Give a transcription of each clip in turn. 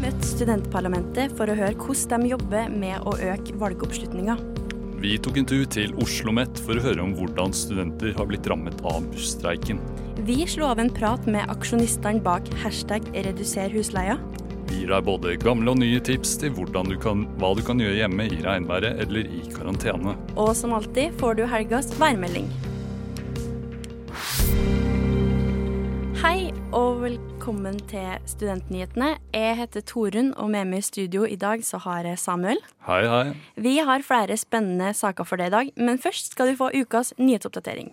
Møtt studentparlamentet for å høre hvordan de jobber med å øke valgoppslutninga. Vi tok en tur til Oslo OsloMet for å høre om hvordan studenter har blitt rammet av busstreiken. Vi slo av en prat med aksjonistene bak hashtag reduser husleia. Vi gir deg både gamle og nye tips til du kan, hva du kan gjøre hjemme i regnværet eller i karantene. Og som alltid får du helgas værmelding. Og velkommen til Studentnyhetene. Jeg heter Torunn, og med meg i studio i dag så har jeg Samuel. Hei, hei. Vi har flere spennende saker for deg i dag, men først skal du få ukas nyhetsoppdatering.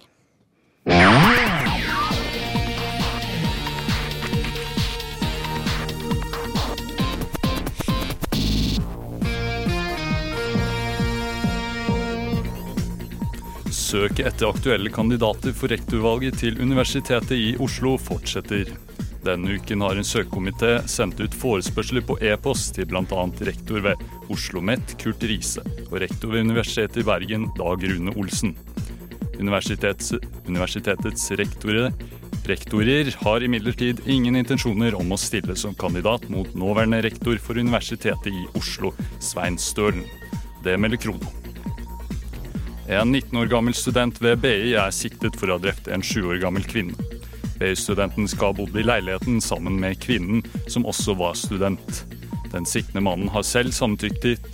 Søket etter aktuelle kandidater for rektorvalget til Universitetet i Oslo fortsetter. Denne uken har en søkekomité sendt ut forespørsler på e-post til bl.a. rektor ved Oslo OsloMet, Kurt Riise, og rektor ved Universitetet i Bergen, Dag Rune Olsen. Universitets, universitetets rektorer, rektorer har imidlertid ingen intensjoner om å stille som kandidat mot nåværende rektor for Universitetet i Oslo, Svein Stølen. Det melder Krono. En 19 år gammel student ved BI er siktet for å ha drept en 7 år gammel kvinne. BI-studenten skal ha bodd i leiligheten sammen med kvinnen, som også var student. Den siktende mannen har selv samtykket,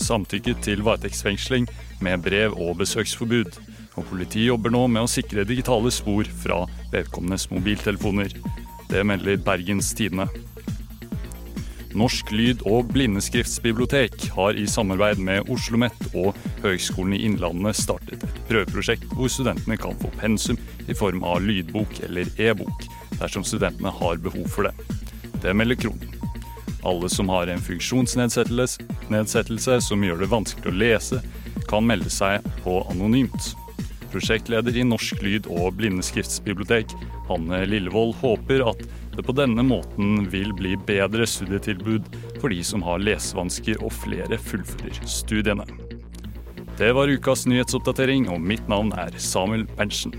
til varetektsfengsling med brev og besøksforbud. Og politiet jobber nå med å sikre digitale spor fra vedkommendes mobiltelefoner. Det melder Bergens Tidende. Norsk lyd- og blindeskriftsbibliotek har i samarbeid med Oslo OsloMet og Høgskolen i Innlandet startet et prøveprosjekt hvor studentene kan få pensum i form av lydbok eller e-bok, dersom studentene har behov for det. Det melder Kronen. Alle som har en funksjonsnedsettelse som gjør det vanskelig å lese, kan melde seg på anonymt. Prosjektleder i Norsk lyd- og blindeskriftsbibliotek, Hanne Lillevold, håper at det på denne måten vil bli bedre studietilbud for de som har lesevansker og flere fullfører studiene. Det var ukas nyhetsoppdatering, og mitt navn er Samuel Berntsen.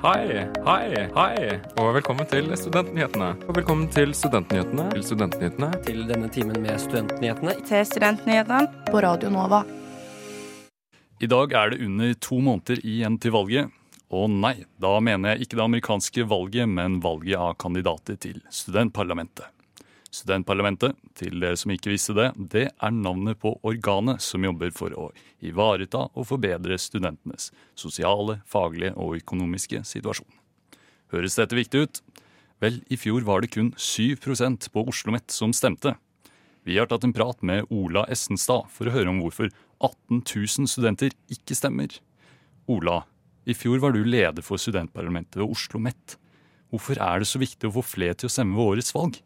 Hei, hei, hei, og velkommen til Studentnyhetene. Og velkommen til Studentnyhetene. Til Studentnyhetene. Til denne timen med Studentnyhetene. Til Studentnyhetene på Radio Nova. I dag er det under to måneder igjen til valget. Og nei, da mener jeg ikke det amerikanske valget, men valget av kandidater til studentparlamentet. Studentparlamentet, til dere som ikke visste det, det er navnet på organet som jobber for å ivareta og forbedre studentenes sosiale, faglige og økonomiske situasjon. Høres dette viktig ut? Vel, i fjor var det kun 7% på Oslo OsloMet som stemte. Vi har tatt en prat med Ola Essenstad for å høre om hvorfor 18 000 studenter ikke stemmer. Ola, i fjor var du leder for studentparlamentet ved Oslo OsloMet. Hvorfor er det så viktig å få flere til å stemme ved årets valg?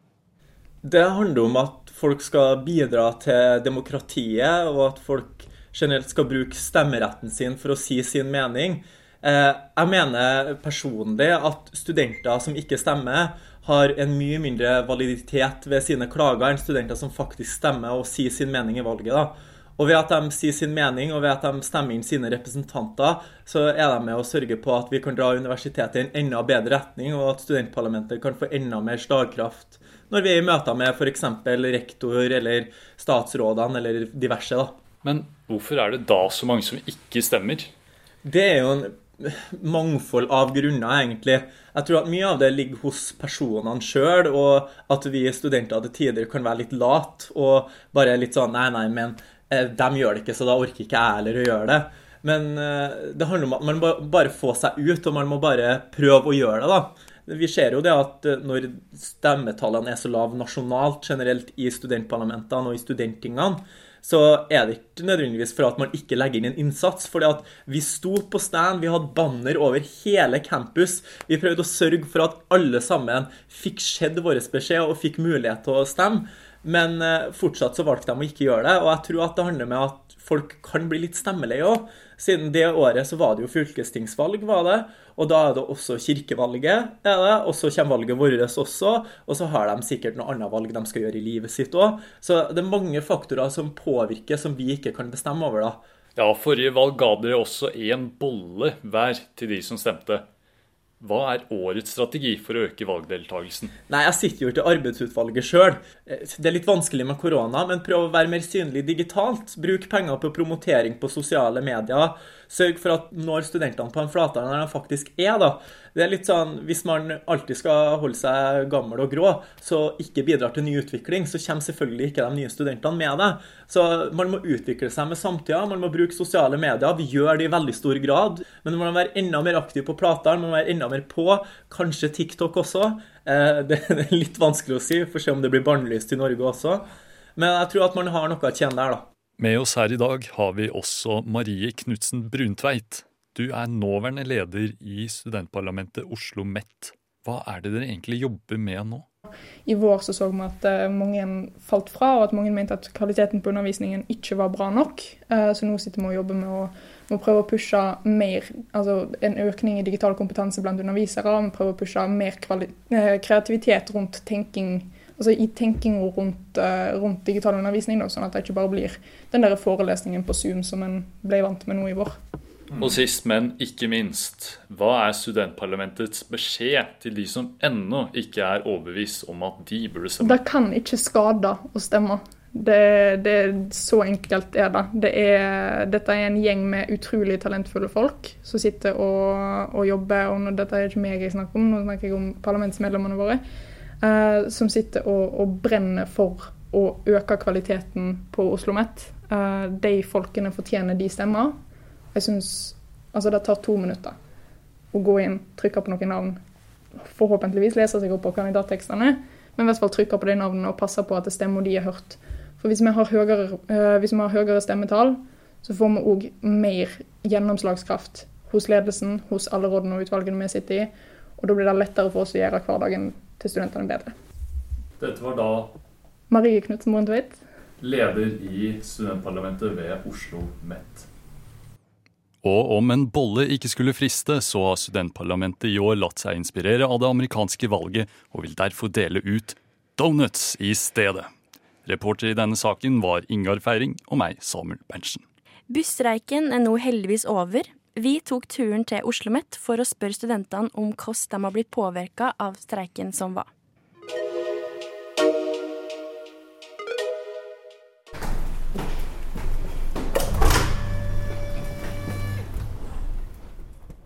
Det handler om at folk skal bidra til demokratiet, og at folk generelt skal bruke stemmeretten sin for å si sin mening. Eh, jeg mener personlig at studenter som ikke stemmer, har en mye mindre validitet ved sine klager enn studenter som faktisk stemmer og sier sin mening i valget. da. Og ved at de sier sin mening, og ved at de stemmer inn sine representanter, så er de med å sørge på at vi kan dra universitetet i en enda bedre retning, og at studentparlamentet kan få enda mer slagkraft når vi er i møter med f.eks. rektor eller statsrådene eller diverse. da. Men hvorfor er det da så mange som ikke stemmer? Det er jo en mangfold av grunner, egentlig. Jeg tror at mye av det ligger hos personene sjøl, og at vi studenter til tider kan være litt late og bare litt sånn Nei, nei, men de gjør det ikke, så da orker ikke jeg heller å gjøre det. Men eh, det handler om at man må bare få seg ut, og man må bare prøve å gjøre det. da. Vi ser jo det at eh, når stemmetallene er så lave nasjonalt generelt i studentparlamentene og i studenttingene, så er det ikke nødvendigvis for at man ikke legger inn en innsats. at vi sto på stand, vi hadde banner over hele campus. Vi prøvde å sørge for at alle sammen fikk sett vår beskjed og fikk mulighet til å stemme. Men eh, fortsatt så valgte de å ikke gjøre det. Og jeg tror at det handler med at folk kan bli litt stemmeleie òg. Siden det året så var det jo fylkestingsvalg, var det. Og da er det også kirkevalget, er det. Og så kommer valget vårt også. Og så har de sikkert noe annet valg de skal gjøre i livet sitt òg. Så det er mange faktorer som påvirker, som vi ikke kan bestemme over, da. Ja, forrige valg ga dere også én bolle hver til de som stemte. Hva er årets strategi for å øke valgdeltakelsen? Nei, Jeg sitter jo ikke i arbeidsutvalget sjøl. Det er litt vanskelig med korona, men prøv å være mer synlig digitalt. Bruk penger på promotering på sosiale medier. Sørg for at når studentene på en flatere enn de faktisk er. da. Det er litt sånn, Hvis man alltid skal holde seg gammel og grå, så ikke bidrar til ny utvikling, så kommer selvfølgelig ikke de nye studentene med det. Så man må utvikle seg med samtida, man må bruke sosiale medier. Vi gjør det i veldig stor grad, men man må være enda mer aktiv på Plateren, man må være enda mer på. Kanskje TikTok også. Eh, det er litt vanskelig å si, får se om det blir bannlyst i Norge også. Men jeg tror at man har noe å tjene der, da. Med oss her i dag har vi også Marie Knutsen Bruntveit. Du er nåværende leder i studentparlamentet Oslo MET. Hva er det dere egentlig jobber med nå? I vår så, så vi at eh, mange falt fra, og at mange mente at kvaliteten på undervisningen ikke var bra nok. Eh, så nå sitter vi og jobber med å, med å prøve å pushe mer, altså en økning i digital kompetanse blant undervisere. Vi prøver å pushe mer eh, kreativitet rundt tenking altså i tenkinga rundt, rundt digital undervisning, da, sånn at det ikke bare blir den der forelesningen på Zoom som en ble vant med nå i vår. Og sist, men ikke minst, hva er studentparlamentets beskjed til de som ennå ikke er overbevist om at de burde stemme? Det kan ikke skade å stemme. Det, det Så enkelt er det. det er, dette er en gjeng med utrolig talentfulle folk som sitter og, og jobber. og Dette er ikke meg jeg snakker om, nå snakker jeg om parlamentsmedlemmene våre. Uh, som sitter og, og, brenner for å øke kvaliteten på Oslo OsloMet. Eh, de folkene fortjener de stemmer. Jeg syns Altså, det tar to minutter å gå inn, trykke på noen navn, forhåpentligvis lese seg opp på kandidattekstene, men i hvert fall trykke på de navnene og passe på at det stemmer de er hørt. For hvis vi har høyere, eh, vi har høyere stemmetall, så får vi òg mer gjennomslagskraft hos ledelsen, hos alle rådene og utvalgene vi sitter i. Og da blir det lettere for oss å gjøre hverdagen til studentene bedre. Dette var da Marie Knutsen Bruntveit. Leder i studentparlamentet ved Oslo MET. Og om en bolle ikke skulle friste, så har studentparlamentet i år latt seg inspirere av det amerikanske valget, og vil derfor dele ut donuts i stedet. Reporter i denne saken var Ingar Feiring og meg, Samuel Berntsen. Busstreiken er nå heldigvis over. Vi tok turen til Oslo OsloMet for å spørre studentene om hvordan de har blitt påvirka av streiken som var.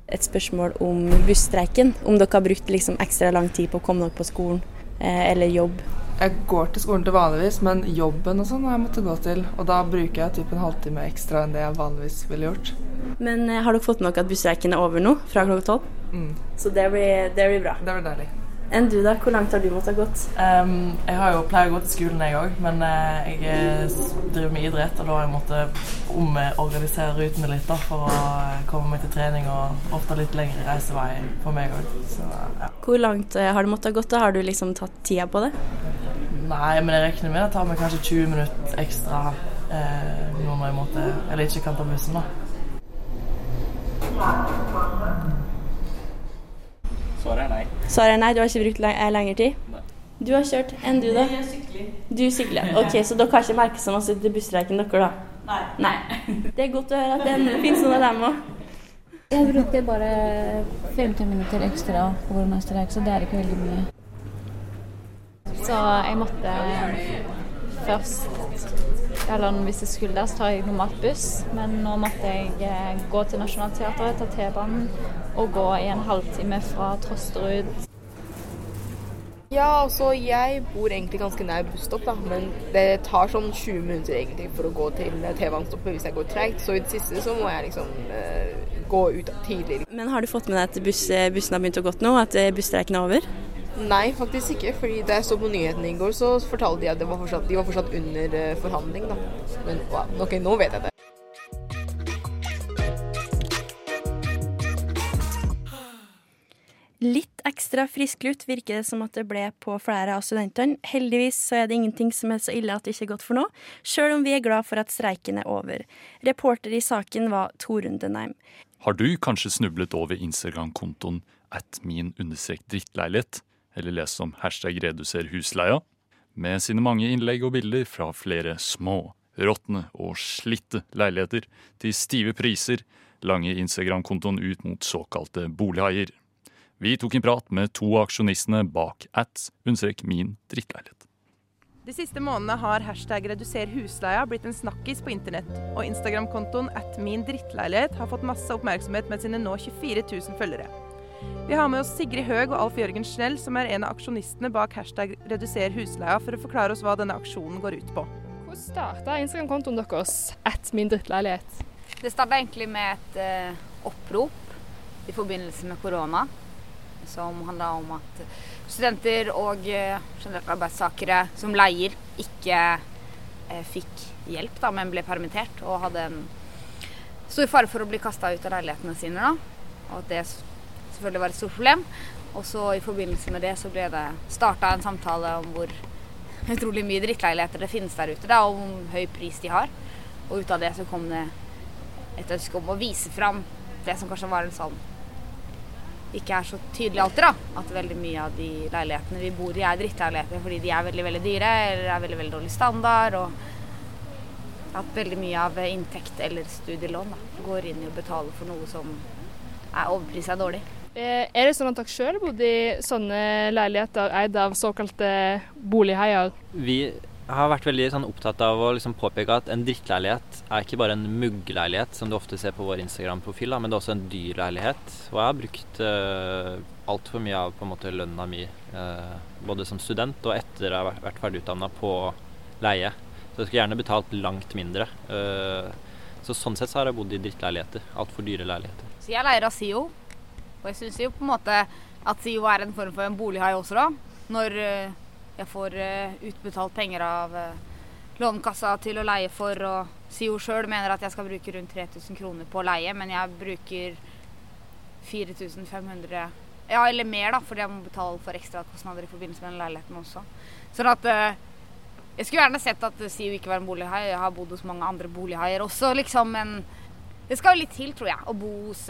et spørsmål om busstreiken. Om dere har brukt liksom ekstra lang tid på å komme dere på skolen eh, eller jobb. Jeg går til skolen til vanligvis, men jobben og sånn har jeg måttet gå til. Og da bruker jeg typ en halvtime ekstra enn det jeg vanligvis ville gjort. Men eh, har dere fått med dere at busstreiken er over nå, fra klokka tolv? Mm. Så det blir, det blir bra. Det blir deilig. Enn du, da? Hvor langt har du måttet ha gått? Um, jeg har jo pleier å gå til skolen, jeg òg, men uh, jeg eh, driver med idrett, og da har jeg måttet omorganisere rutene litt da, for å eh, komme meg til trening, og ofte litt lengre reisevei for meg òg. Ja. Hvor langt uh, har du måttet ha gått? da? Har du liksom tatt tida på det? Nei, men jeg regner med det tar meg kanskje 20 minutter ekstra uh, når jeg måtte, eller ikke kan ta bussen, da. Svaret er nei. Svaret er nei, du har ikke brukt eh, lengre tid? Nei. Du har kjørt. Enn du, da? Jeg sykler. Du sykler. Ok, Så dere har ikke merket så masse til busstreiken, dere, da? Nei. nei. Det er godt å høre at det finnes noen av dem òg. Jeg bruker bare 50 minutter ekstra på vår streik, så det er ikke veldig mye. Så jeg måtte først Eller hvis jeg skulle så tar jeg normalt buss, men nå måtte jeg eh, gå til Nationaltheatret, ta T-banen og gå i en halvtime fra Trosterud. Ja, altså jeg bor egentlig ganske nær busstopp, da, men det tar sånn 20 minutter egentlig for å gå til T-banestoppet hvis jeg går treigt. Så i det siste så må jeg liksom uh, gå ut tidligere. Men har du fått med deg at buss, bussen har begynt å gå nå, at eh, busstreiken er over? Nei, faktisk ikke. fordi Da jeg så på nyhetene i går, så fortalte de at var fortsatt, de var fortsatt under uh, forhandling. da. Men wow, ok, nå vet jeg det. Litt ekstra frisklutt virker det som at det ble på flere av studentene. Heldigvis så er det ingenting som er så ille at det ikke er godt for noe, sjøl om vi er glad for at streiken er over. Reporter i saken var Torunn Denheim. Har du kanskje snublet over Instagram-kontoen at min drittleilighet, eller lest om hashtag reduser husleia? Med sine mange innlegg og bilder fra flere små, råtne og slitte leiligheter til stive priser lange Instagram-kontoen ut mot såkalte bolighaier. Vi tok en prat med to av aksjonistene bak at understrek min drittleilighet. De siste månedene har hashtag 'reduser husleia' blitt en snakkis på internett, og Instagram-kontoen at min drittleilighet har fått masse oppmerksomhet med sine nå 24 000 følgere. Vi har med oss Sigrid Høeg og Alf Jørgen Schnell, som er en av aksjonistene bak hashtag 'reduser husleia', for å forklare oss hva denne aksjonen går ut på. Hvordan starta Instagram-kontoen deres at min drittleilighet? Det starta egentlig med et eh, opprop i forbindelse med korona, som handla om at studenter og eh, generelt arbeidstakere som leier, ikke eh, fikk hjelp, da, men ble permittert og hadde en stor fare for å bli kasta ut av leilighetene sine. Da. Og at det selvfølgelig var et stort problem. Og så i forbindelse med det så ble det starta en samtale om hvor utrolig mye drittleiligheter det finnes der ute, da, og hvor høy pris de har. Og ut av det så kom det et ønske om å vise fram det som kanskje var en sånn ikke er så tydelig alltid, da. At veldig mye av de leilighetene vi bor i er drittleiligheter fordi de er veldig veldig dyre eller er veldig veldig dårlig standard. Og at veldig mye av inntekt eller studielån da, går inn i å betale for noe som er overprisa dårlig. Eh, er det sånn at dere selv bodde i sånne leiligheter eid av såkalte bolighaier? Vi har vært veldig sånn, opptatt av å liksom påpeke at en drittleilighet er ikke bare en muggleilighet, som du ofte ser på vår Instagram-profil, men det er også en dyr leilighet. Og jeg har brukt uh, altfor mye av på en måte lønna mi, uh, både som student og etter å ha vært ferdigutdanna, på leie. Så jeg skulle gjerne betalt langt mindre. Uh, så sånn sett så har jeg bodd i drittleiligheter. Altfor dyre leiligheter. Så jeg leier av SIO, og jeg syns jo på en måte at SIO er en form for en bolighai også, da. Når jeg får utbetalt penger av Lånekassa til å leie for, og SIO sjøl mener at jeg skal bruke rundt 3000 kroner på å leie, men jeg bruker 4500 Ja, eller mer, da, fordi jeg må betale for ekstrakostnader i forbindelse med den leiligheten også. Sånn at Jeg skulle gjerne sett at SIO ikke var en bolighai. Jeg har bodd hos mange andre bolighaier også, liksom, men det skal jo litt til, tror jeg, å bo hos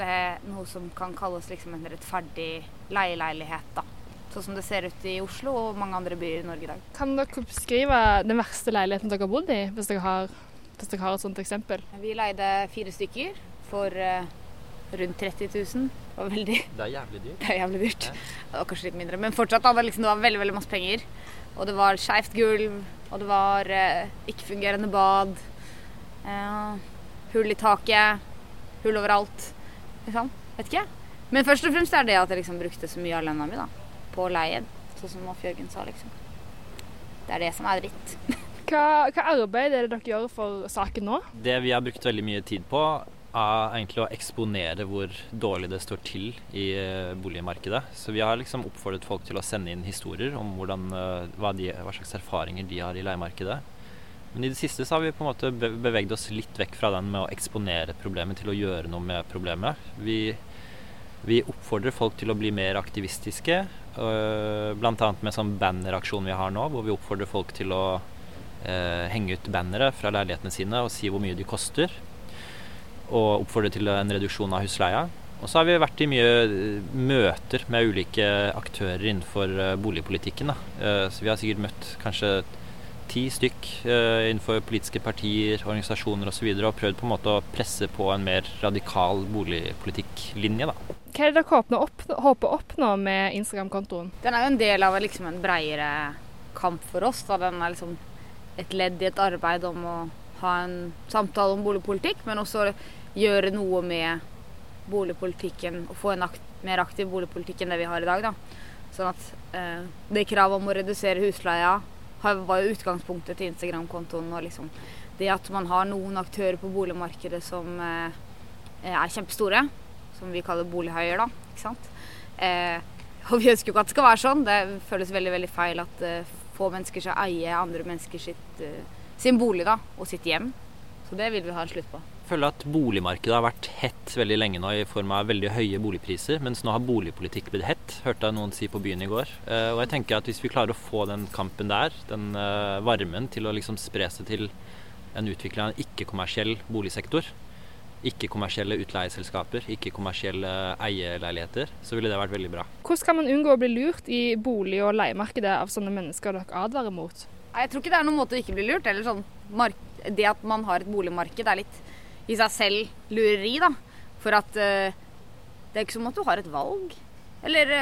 noe som kan kalles liksom en rettferdig leieleilighet, da. Sånn som det ser ut i Oslo og mange andre byer i Norge i dag. Kan dere beskrive den verste leiligheten dere har bodd i, hvis dere har, hvis dere har et sånt eksempel? Vi leide fire stykker for uh, rundt 30 000. Det var veldig Det er jævlig dyrt. Det er jævlig dyrt. Det var kanskje litt mindre, men fortsatt da, det, liksom, det var veldig veldig masse penger. Og det var skeivt gulv, og det var uh, ikke-fungerende bad. Uh, hull i taket, hull overalt. Liksom. Vet ikke. Men først og fremst er det at jeg liksom brukte så mye av lønna mi, da på leie. sånn som Alf Jørgen sa, liksom. Det er det som er dritt. hva, hva arbeid er det dere gjør for saken nå? Det vi har brukt veldig mye tid på, er egentlig å eksponere hvor dårlig det står til i boligmarkedet. Så vi har liksom oppfordret folk til å sende inn historier om hvordan, hva, de, hva slags erfaringer de har i leiemarkedet. Men i det siste så har vi på en måte beveget oss litt vekk fra den med å eksponere problemet til å gjøre noe med problemet. Vi, vi oppfordrer folk til å bli mer aktivistiske, Bl.a. med sånn banneraksjon vi har nå, hvor vi oppfordrer folk til å eh, henge ut bannere fra leilighetene sine og si hvor mye de koster. Og oppfordre til en reduksjon av husleia. Og så har vi vært i mye møter med ulike aktører innenfor boligpolitikken. Da. Så vi har sikkert møtt kanskje ti stykk innenfor politiske partier, organisasjoner osv. Og, så og prøvd på en måte å presse på en mer radikal boligpolitikklinje. da. Hva er det dere håper å oppnå med Instagram-kontoen? Den er jo en del av liksom en bredere kamp for oss. Da. Den er liksom et ledd i et arbeid om å ha en samtale om boligpolitikk, men også gjøre noe med boligpolitikken og få en akt, mer aktiv boligpolitikk enn det vi har i dag. Da. Sånn at eh, det kravet om å redusere husleia var jo utgangspunktet til Instagram-kontoen. og liksom Det at man har noen aktører på boligmarkedet som eh, er kjempestore, som vi kaller bolighaier, da. Ikke sant. Eh, og vi ønsker jo ikke at det skal være sånn. Det føles veldig veldig feil at eh, få mennesker skal eie andre mennesker sitt, uh, sin bolig da, og sitt hjem. Så det vil vi ha en slutt på. Føler at boligmarkedet har vært hett veldig lenge nå i form av veldig høye boligpriser, mens nå har boligpolitikk blitt hett, hørte jeg noen si på byen i går. Uh, og jeg tenker at hvis vi klarer å få den kampen der, den varmen til å liksom spre seg til en utvikling av en ikke-kommersiell boligsektor, ikke-kommersielle utleieselskaper, ikke-kommersielle eieleiligheter, så ville det vært veldig bra. Hvordan kan man unngå å bli lurt i bolig- og leiemarkedet av sånne mennesker dere advarer mot? Jeg tror ikke det er noen måte å ikke bli lurt. Eller sånn, det at man har et boligmarked er litt i seg selv lureri, da. For at uh, det er ikke som at du har et valg. Eller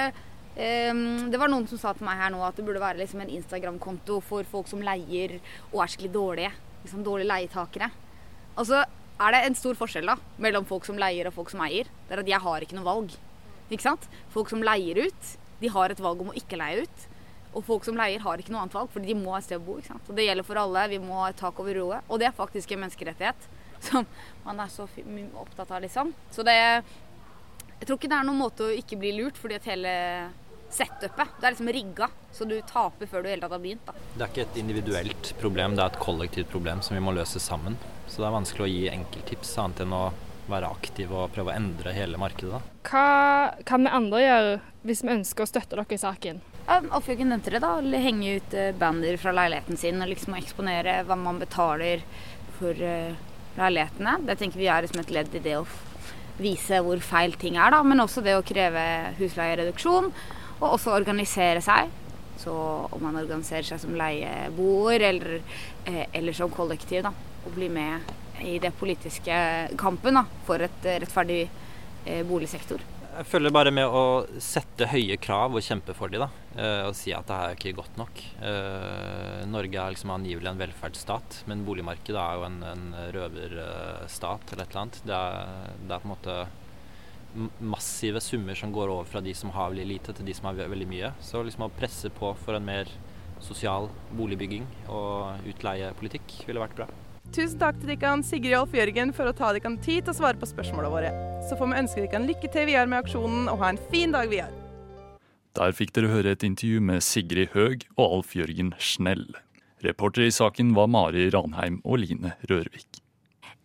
um, Det var noen som sa til meg her nå at det burde være liksom en Instagram-konto for folk som leier og er skikkelig dårlige. Liksom dårlige leietakere. Altså er det en stor forskjell da mellom folk som leier og folk som eier. Det er at jeg har ikke noe valg. Ikke sant? Folk som leier ut, de har et valg om å ikke leie ut. Og folk som leier, har ikke noe annet valg, fordi de må ha et sted å bo. ikke sant? Og Det gjelder for alle. Vi må ha et tak over roet. Og det er faktisk en menneskerettighet som man er så opptatt av, liksom. Så det Jeg tror ikke det er noen måte å ikke bli lurt, fordi at hele setupet Det er liksom rigga, så du taper før du i hele tatt har begynt. da. Det er ikke et individuelt problem, det er et kollektivt problem som vi må løse sammen. Så det er vanskelig å gi enkelttips, annet enn å være aktiv og prøve å endre hele markedet. da. Hva kan vi andre gjøre hvis vi ønsker å støtte dere i saken? Ja, Alfjørgen nevnte det, da. Henge ut bander banner fra leiligheten sin og liksom eksponere hva man betaler for uh, leilighetene. Det tenker vi er liksom et ledd i det å vise hvor feil ting er, da. Men også det å kreve husleiereduksjon, og også organisere seg. Så om man organiserer seg som leieboer eller, eh, eller som kollektiv, da. Og bli med i det politiske kampen da, for et rettferdig eh, boligsektor. Jeg følger bare med å sette høye krav og kjempe for dem. eh, Og si at det er ikke godt nok. Eh, Norge er liksom angivelig en velferdsstat, men boligmarkedet er jo en, en røverstat eller et eller annet. Det er, det er, på en måte massive summer som går over fra de som har veldig lite, til de som har veldig mye. Så liksom å presse på for en mer sosial boligbygging og utleiepolitikk ville vært bra. Tusen takk til dere, Sigrid og Alf Jørgen for å ta dere tid til å svare på spørsmålene våre. Så får vi ønske dere lykke til videre med aksjonen, og ha en fin dag videre. Der fikk dere høre et intervju med Sigrid Høeg og Alf Jørgen Snell. Reportere i saken var Mari Ranheim og Line Rørvik.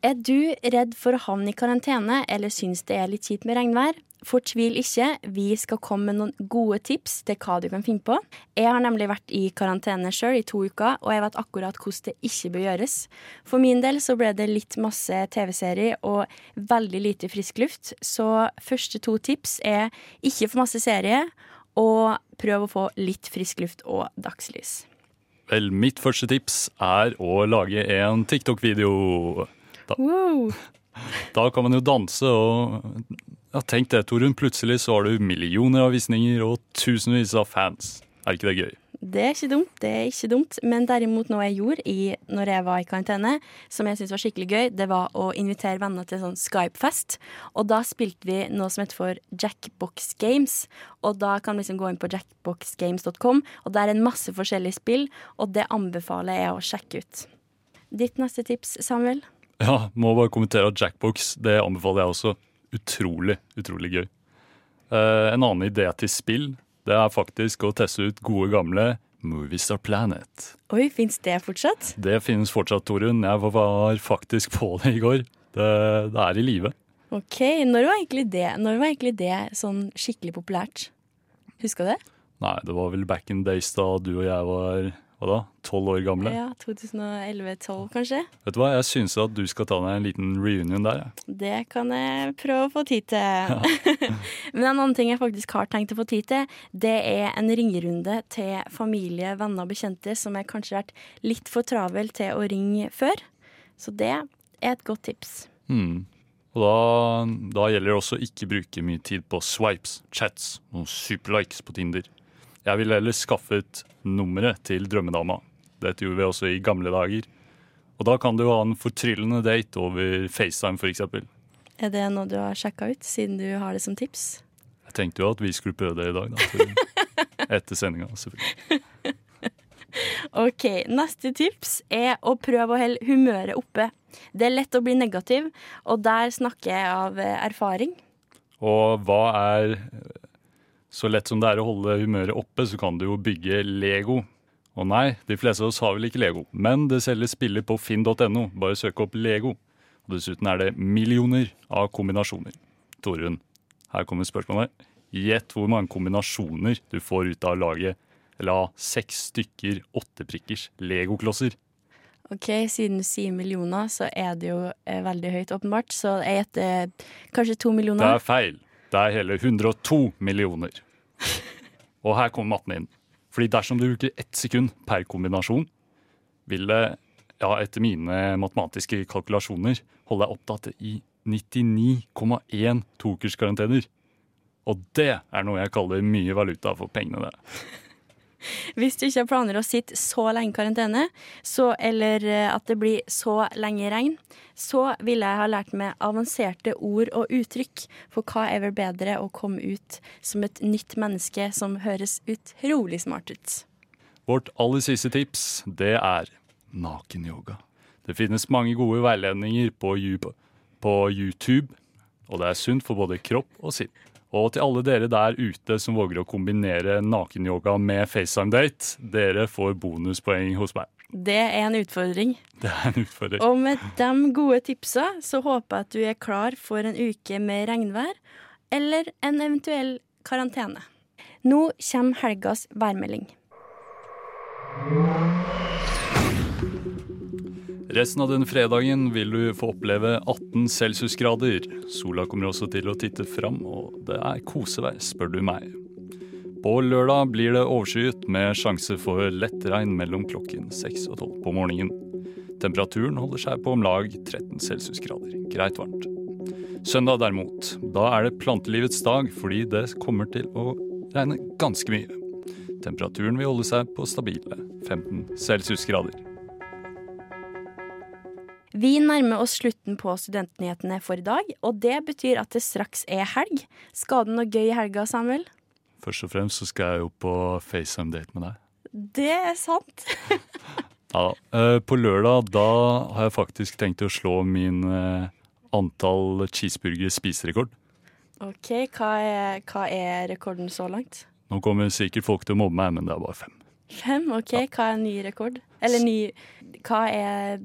Er du redd for å havne i karantene eller syns det er litt kjipt med regnvær? Fortvil ikke, vi skal komme med noen gode tips til hva du kan finne på. Jeg har nemlig vært i karantene sjøl i to uker, og jeg vet akkurat hvordan det ikke bør gjøres. For min del så ble det litt masse TV-serier og veldig lite frisk luft, så første to tips er ikke for masse serie, og prøv å få litt frisk luft og dagslys. Vel, mitt første tips er å lage en TikTok-video. Da, wow. da kan man jo danse og ja, tenk det, Torunn. Plutselig så har du millioner av visninger og tusenvis av fans. Er ikke det gøy? Det er ikke dumt, det er ikke dumt. Men derimot noe jeg gjorde i, når jeg var i karantene, som jeg syntes var skikkelig gøy, det var å invitere venner til sånn Skype-fest. Og da spilte vi noe som heter for Jackbox Games. Og da kan du liksom gå inn på jackboxgames.com, og der er en masse forskjellige spill, og det anbefaler jeg å sjekke ut. Ditt neste tips, Samuel? Ja, må bare kommentere at Jackbox, det anbefaler jeg også utrolig, utrolig gøy. Uh, en annen idé til spill det er faktisk å teste ut gode, gamle Movies Are Planet. Oi, Fins det fortsatt? Det finnes fortsatt, Torunn. Jeg var faktisk på det i går. Det, det er i live. Ok, Når var egentlig det Når var egentlig det sånn skikkelig populært? Husker du det? Nei, det var vel back in days da du og jeg var hva da, tolv år gamle? Ja, 2011-12 kanskje. Vet du hva, Jeg syns at du skal ta deg en liten reunion der. Ja. Det kan jeg prøve å få tid til. Ja. Men en annen ting jeg faktisk har tenkt å få tid til, det er en ringerunde til familie, venner og bekjente som jeg kanskje har vært litt for travel til å ringe før. Så det er et godt tips. Mm. Og da, da, gjelder det også ikke bruke mye tid på swipes, chats og superlikes på Tinder. Jeg ville heller skaffet nummeret til drømmedama. Dette gjorde vi også i gamle dager. Og da kan du ha en fortryllende date over FaceTime, f.eks. Er det noe du har sjekka ut, siden du har det som tips? Jeg tenkte jo at vi skulle prøve det i dag, da. Etter sendinga, selvfølgelig. OK. Neste tips er å prøve å holde humøret oppe. Det er lett å bli negativ, og der snakker jeg av erfaring. Og hva er så lett som det er å holde humøret oppe, så kan du jo bygge Lego. Og nei, de fleste av oss har vel ikke Lego, men det selges spiller på finn.no. Bare søk opp Lego. Og dessuten er det millioner av kombinasjoner. Torunn, her kommer spørsmålet. Gjett hvor mange kombinasjoner du får ut av laget lage eller ha seks stykker åtteprikkers legoklosser. Ok, Siden du sier millioner, så er det jo eh, veldig høyt, åpenbart. Så jeg gjetter kanskje to millioner. Det er feil. Det er hele 102 millioner. Og her kommer matten inn. Fordi dersom du bruker ett sekund per kombinasjon, vil det, ja, etter mine matematiske kalkulasjoner, holde deg opptatt i 99,1 tokerskarantener. Og det er noe jeg kaller mye valuta for pengene, det. Hvis du ikke har planer å sitte så lenge i karantene, så, eller eh, at det blir så lenge regn, så ville jeg ha lært meg avanserte ord og uttrykk. For hva er vel bedre å komme ut som et nytt menneske som høres utrolig smart ut? Vårt aller siste tips, det er nakenyoga. Det finnes mange gode veiledninger på, YouTube, og det er sunt for både kropp og sinn. Og til alle dere der ute som våger å kombinere nakenyoga med FaceTime-date, dere får bonuspoeng hos meg. Det er en utfordring. Det er en utfordring. Og med de gode tipsa så håper jeg at du er klar for en uke med regnvær, eller en eventuell karantene. Nå kommer helgas værmelding. Resten av den fredagen vil du få oppleve 18 celsiusgrader. Sola kommer også til å titte fram, og det er kosevær, spør du meg. På lørdag blir det overskyet med sjanse for lett regn mellom klokken 6 og 12 på morgenen. Temperaturen holder seg på om lag 13 celsiusgrader. Greit varmt. Søndag derimot, da er det plantelivets dag fordi det kommer til å regne ganske mye. Temperaturen vil holde seg på stabile 15 celsiusgrader. Vi nærmer oss slutten på Studentnyhetene for i dag, og det betyr at det straks er helg. Skal du noe gøy i helga, Samuel? Først og fremst så skal jeg jo på FaceTime-date med deg. Det er sant. ja, eh, På lørdag da har jeg faktisk tenkt å slå min eh, antall cheeseburger spiserekord. OK, hva er, hva er, rekorden så langt? Nå kommer sikkert folk til å mobbe meg, men det er bare fem. Fem? OK, hva er ny rekord? Eller ny Hva er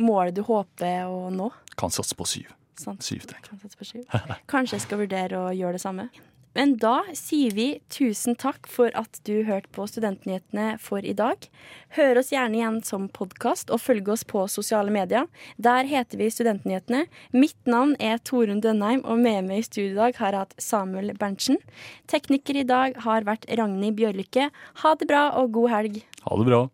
målet du håper å nå? Kan satse på syv. Sant. Syv, tenk. Kan satse på syv. Kanskje jeg skal vurdere å gjøre det samme. Men da sier vi tusen takk for at du hørte på Studentnyhetene for i dag. Hør oss gjerne igjen som podkast, og følg oss på sosiale medier. Der heter vi Studentnyhetene. Mitt navn er Torunn Dønheim, og med meg i studio i dag har jeg hatt Samuel Berntsen. Tekniker i dag har vært Ragnhild Bjørlykke. Ha det bra og god helg. Ha det bra.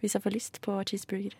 Hvis jeg får lyst på cheeseburger.